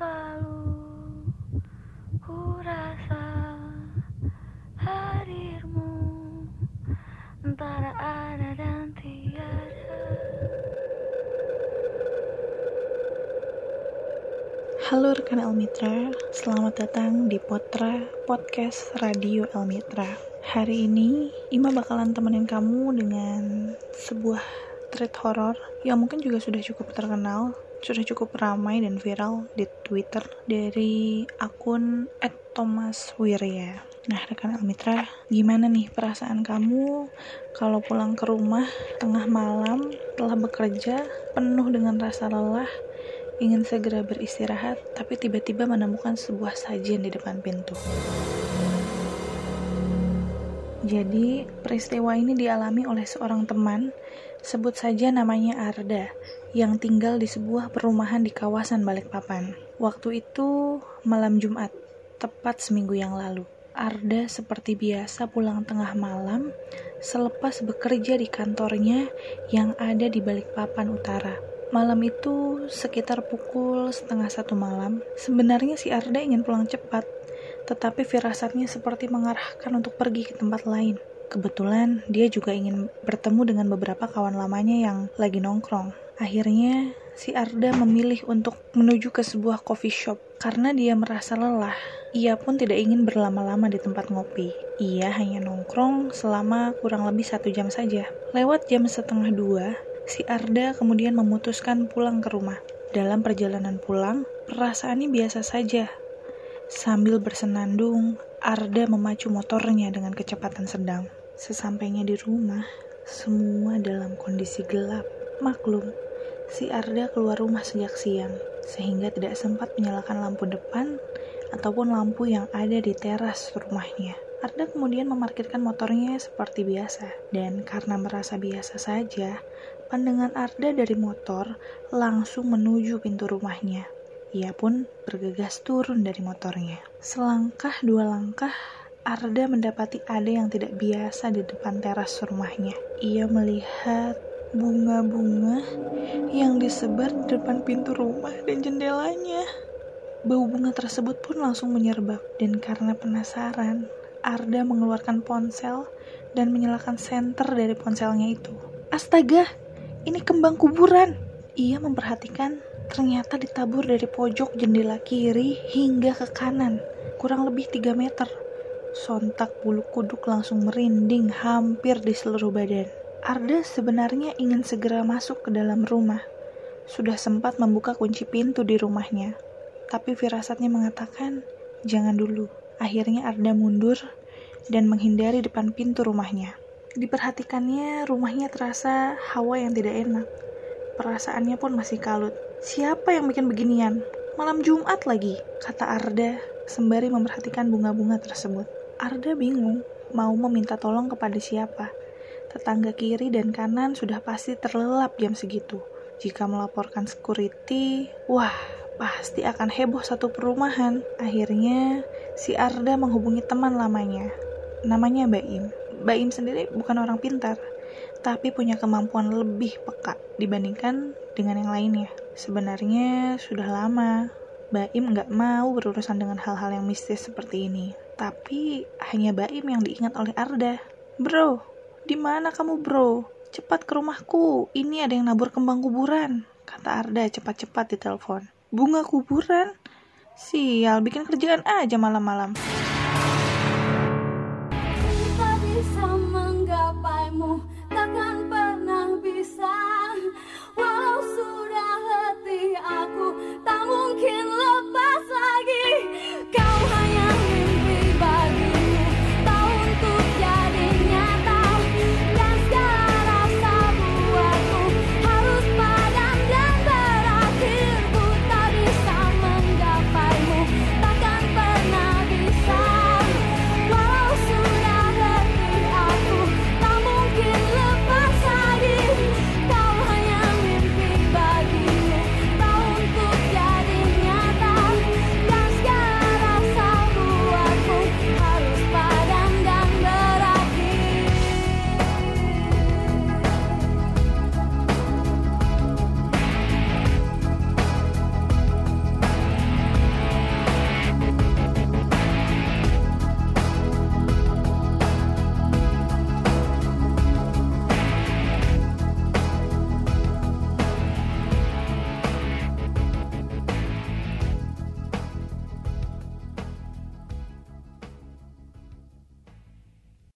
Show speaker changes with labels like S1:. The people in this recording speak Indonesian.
S1: selalu ku rasa hadirmu antara ada dan tiada.
S2: Halo rekan Elmitra, selamat datang di Potra Podcast Radio Elmitra. Hari ini Ima bakalan temenin kamu dengan sebuah thread horor yang mungkin juga sudah cukup terkenal, sudah cukup ramai dan viral di Twitter dari akun @thomaswirya. Nah, rekan Elmitra, gimana nih perasaan kamu kalau pulang ke rumah tengah malam telah bekerja penuh dengan rasa lelah ingin segera beristirahat, tapi tiba-tiba menemukan sebuah sajian di depan pintu. Jadi, peristiwa ini dialami oleh seorang teman, sebut saja namanya Arda, yang tinggal di sebuah perumahan di kawasan Balikpapan. Waktu itu malam Jumat, tepat seminggu yang lalu. Arda seperti biasa pulang tengah malam selepas bekerja di kantornya yang ada di Balikpapan Utara. Malam itu sekitar pukul setengah satu malam. Sebenarnya si Arda ingin pulang cepat, tetapi firasatnya seperti mengarahkan untuk pergi ke tempat lain. Kebetulan dia juga ingin bertemu dengan beberapa kawan lamanya yang lagi nongkrong. Akhirnya si Arda memilih untuk menuju ke sebuah coffee shop karena dia merasa lelah. Ia pun tidak ingin berlama-lama di tempat ngopi. Ia hanya nongkrong selama kurang lebih satu jam saja. Lewat jam setengah dua, si Arda kemudian memutuskan pulang ke rumah. Dalam perjalanan pulang, perasaannya biasa saja. Sambil bersenandung, Arda memacu motornya dengan kecepatan sedang. Sesampainya di rumah, semua dalam kondisi gelap. Maklum, si Arda keluar rumah sejak siang, sehingga tidak sempat menyalakan lampu depan ataupun lampu yang ada di teras rumahnya. Arda kemudian memarkirkan motornya seperti biasa, dan karena merasa biasa saja, Pandangan Arda dari motor langsung menuju pintu rumahnya. Ia pun bergegas turun dari motornya. Selangkah dua langkah, Arda mendapati ada yang tidak biasa di depan teras rumahnya. Ia melihat bunga-bunga yang disebar di depan pintu rumah dan jendelanya. Bau bunga tersebut pun langsung menyerbak, dan karena penasaran, Arda mengeluarkan ponsel dan menyalakan senter dari ponselnya itu. Astaga, ini kembang kuburan. Ia memperhatikan ternyata ditabur dari pojok jendela kiri hingga ke kanan, kurang lebih 3 meter. Sontak bulu kuduk langsung merinding hampir di seluruh badan. Arda sebenarnya ingin segera masuk ke dalam rumah. Sudah sempat membuka kunci pintu di rumahnya. Tapi firasatnya mengatakan, jangan dulu. Akhirnya Arda mundur dan menghindari depan pintu rumahnya. Diperhatikannya, rumahnya terasa hawa yang tidak enak. Perasaannya pun masih kalut. Siapa yang bikin beginian? Malam Jumat lagi, kata Arda sembari memperhatikan bunga-bunga tersebut. Arda bingung mau meminta tolong kepada siapa. Tetangga kiri dan kanan sudah pasti terlelap jam segitu. Jika melaporkan security, wah, pasti akan heboh satu perumahan. Akhirnya, si Arda menghubungi teman lamanya. Namanya Baim. Baim sendiri bukan orang pintar, tapi punya kemampuan lebih peka dibandingkan dengan yang lainnya. Sebenarnya sudah lama Baim nggak mau berurusan dengan hal-hal yang mistis seperti ini. Tapi hanya Baim yang diingat oleh Arda. Bro, di mana kamu bro? Cepat ke rumahku, ini ada yang nabur kembang kuburan. Kata Arda cepat-cepat di telepon. Bunga kuburan? Sial, bikin kerjaan aja malam-malam.